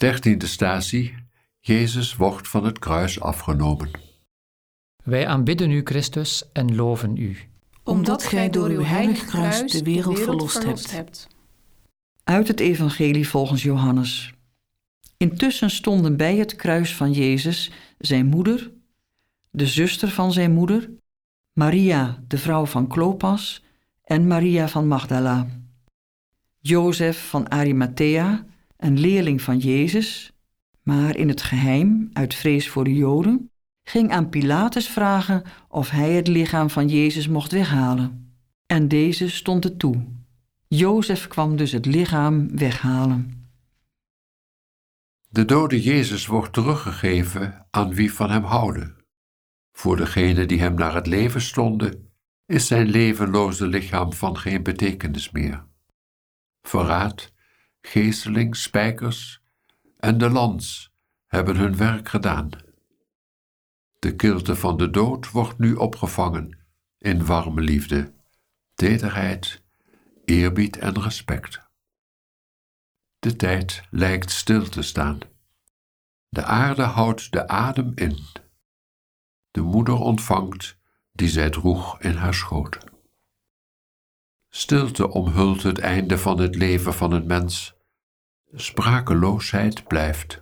Dertiende statie. Jezus wordt van het kruis afgenomen. Wij aanbidden u, Christus, en loven u. Omdat gij door uw heilig kruis de wereld verlost hebt. Uit het Evangelie volgens Johannes. Intussen stonden bij het kruis van Jezus zijn moeder, de zuster van zijn moeder, Maria, de vrouw van Klopas, en Maria van Magdala. Jozef van Arimathea, een leerling van Jezus, maar in het geheim, uit vrees voor de Joden, ging aan Pilatus vragen of hij het lichaam van Jezus mocht weghalen. En deze stond het toe. Jozef kwam dus het lichaam weghalen. De dode Jezus wordt teruggegeven aan wie van hem houden. Voor degenen die hem naar het leven stonden, is zijn levenloze lichaam van geen betekenis meer. Verraad, geesteling, spijkers en de lans hebben hun werk gedaan. De kilte van de dood wordt nu opgevangen in warme liefde, tederheid, eerbied en respect. De tijd lijkt stil te staan. De aarde houdt de adem in. De moeder ontvangt die zij droeg in haar schoot. Stilte omhult het einde van het leven van een mens. Sprakeloosheid blijft.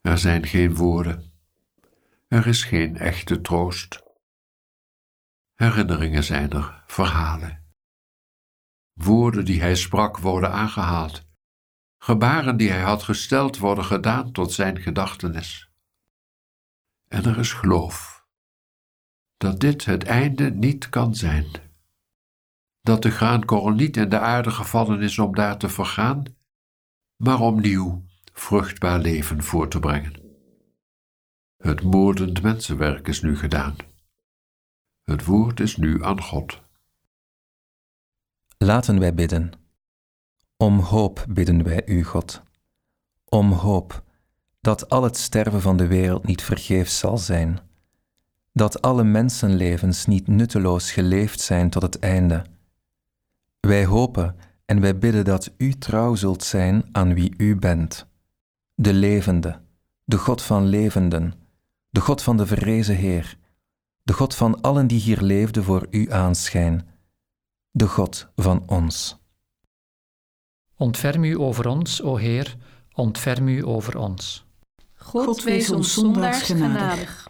Er zijn geen woorden. Er is geen echte troost. Herinneringen zijn er, verhalen. Woorden die hij sprak worden aangehaald. Gebaren die hij had gesteld worden gedaan tot zijn gedachtenis. En er is geloof dat dit het einde niet kan zijn. Dat de graankorrel niet in de aarde gevallen is om daar te vergaan, maar om nieuw, vruchtbaar leven voor te brengen. Het moordend mensenwerk is nu gedaan. Het woord is nu aan God. Laten wij bidden. Om hoop bidden wij u, God. Om hoop dat al het sterven van de wereld niet vergeefs zal zijn, dat alle mensenlevens niet nutteloos geleefd zijn tot het einde. Wij hopen en wij bidden dat u trouw zult zijn aan wie u bent, de levende, de God van levenden, de God van de verrezen Heer, de God van allen die hier leefden voor u aanschijn, de God van ons. Ontferm u over ons, o Heer, ontferm u over ons. God wees ons zondaars genadig.